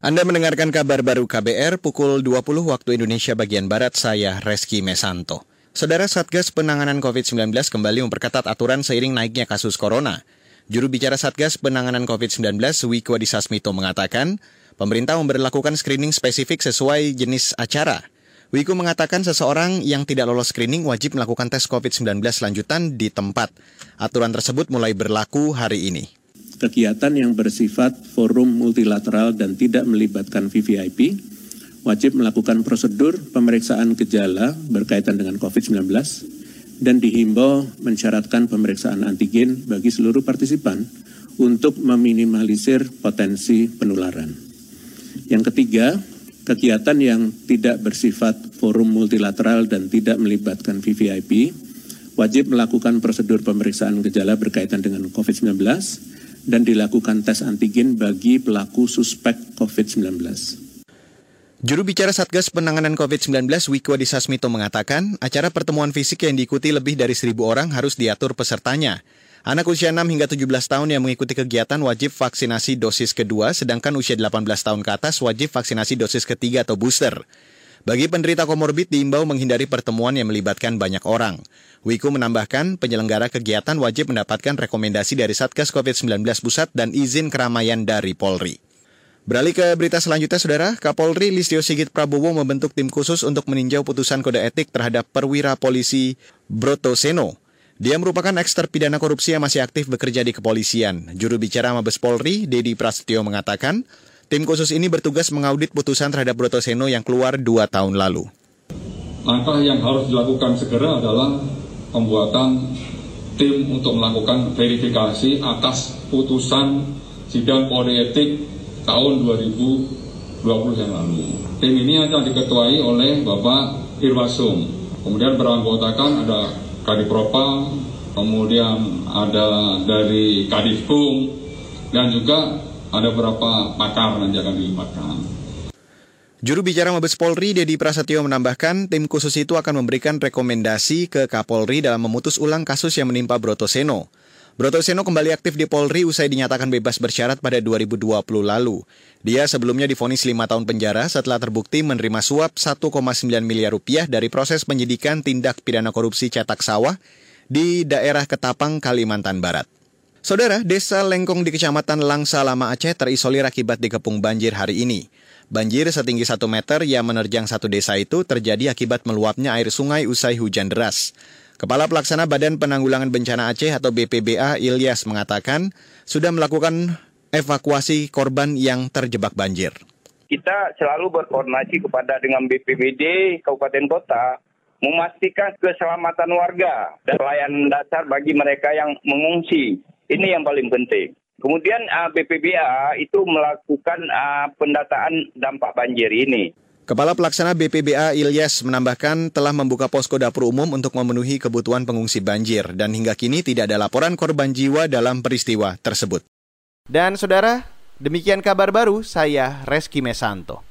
Anda mendengarkan kabar baru KBR pukul 20 waktu Indonesia bagian Barat, saya Reski Mesanto. Saudara Satgas Penanganan COVID-19 kembali memperketat aturan seiring naiknya kasus corona. Juru bicara Satgas Penanganan COVID-19, Wiko Disasmito mengatakan, pemerintah memperlakukan screening spesifik sesuai jenis acara. Wiku mengatakan seseorang yang tidak lolos screening wajib melakukan tes COVID-19 lanjutan di tempat. Aturan tersebut mulai berlaku hari ini kegiatan yang bersifat forum multilateral dan tidak melibatkan VVIP wajib melakukan prosedur pemeriksaan gejala berkaitan dengan COVID-19 dan dihimbau mensyaratkan pemeriksaan antigen bagi seluruh partisipan untuk meminimalisir potensi penularan. Yang ketiga, kegiatan yang tidak bersifat forum multilateral dan tidak melibatkan VVIP wajib melakukan prosedur pemeriksaan gejala berkaitan dengan COVID-19 dan dilakukan tes antigen bagi pelaku suspek COVID-19. Juru bicara Satgas Penanganan COVID-19 Wiko Disasmito mengatakan, acara pertemuan fisik yang diikuti lebih dari seribu orang harus diatur pesertanya. Anak usia 6 hingga 17 tahun yang mengikuti kegiatan wajib vaksinasi dosis kedua, sedangkan usia 18 tahun ke atas wajib vaksinasi dosis ketiga atau booster. Bagi penderita komorbid diimbau menghindari pertemuan yang melibatkan banyak orang. Wiku menambahkan penyelenggara kegiatan wajib mendapatkan rekomendasi dari Satgas COVID-19 Pusat dan izin keramaian dari Polri. Beralih ke berita selanjutnya, Saudara. Kapolri Listio Sigit Prabowo membentuk tim khusus untuk meninjau putusan kode etik terhadap perwira polisi Broto Seno. Dia merupakan eks terpidana korupsi yang masih aktif bekerja di kepolisian. Juru bicara Mabes Polri, Dedi Prasetyo mengatakan, Tim khusus ini bertugas mengaudit putusan terhadap Broto Seno yang keluar dua tahun lalu. Langkah yang harus dilakukan segera adalah pembuatan tim untuk melakukan verifikasi atas putusan sidang kode etik tahun 2020 yang lalu. Tim ini akan diketuai oleh Bapak Irwasum. Kemudian beranggotakan ada Kadipropam, kemudian ada dari Kadifkum, dan juga ada beberapa pakar nanti akan dilibatkan. Juru bicara Mabes Polri, Dedi Prasetyo menambahkan, tim khusus itu akan memberikan rekomendasi ke Kapolri dalam memutus ulang kasus yang menimpa Broto Seno. Broto Seno kembali aktif di Polri usai dinyatakan bebas bersyarat pada 2020 lalu. Dia sebelumnya difonis 5 tahun penjara setelah terbukti menerima suap 1,9 miliar rupiah dari proses penyidikan tindak pidana korupsi cetak sawah di daerah Ketapang, Kalimantan Barat. Saudara, desa Lengkong di Kecamatan Langsa Lama Aceh terisolir akibat dikepung banjir hari ini. Banjir setinggi 1 meter yang menerjang satu desa itu terjadi akibat meluapnya air sungai usai hujan deras. Kepala Pelaksana Badan Penanggulangan Bencana Aceh atau BPBA Ilyas mengatakan sudah melakukan evakuasi korban yang terjebak banjir. Kita selalu berkoordinasi kepada dengan BPBD Kabupaten Kota memastikan keselamatan warga dan pelayanan dasar bagi mereka yang mengungsi. Ini yang paling penting. Kemudian uh, BPBA itu melakukan uh, pendataan dampak banjir ini. Kepala Pelaksana BPBA Ilyas menambahkan telah membuka posko dapur umum untuk memenuhi kebutuhan pengungsi banjir dan hingga kini tidak ada laporan korban jiwa dalam peristiwa tersebut. Dan saudara, demikian kabar baru saya Reski Mesanto.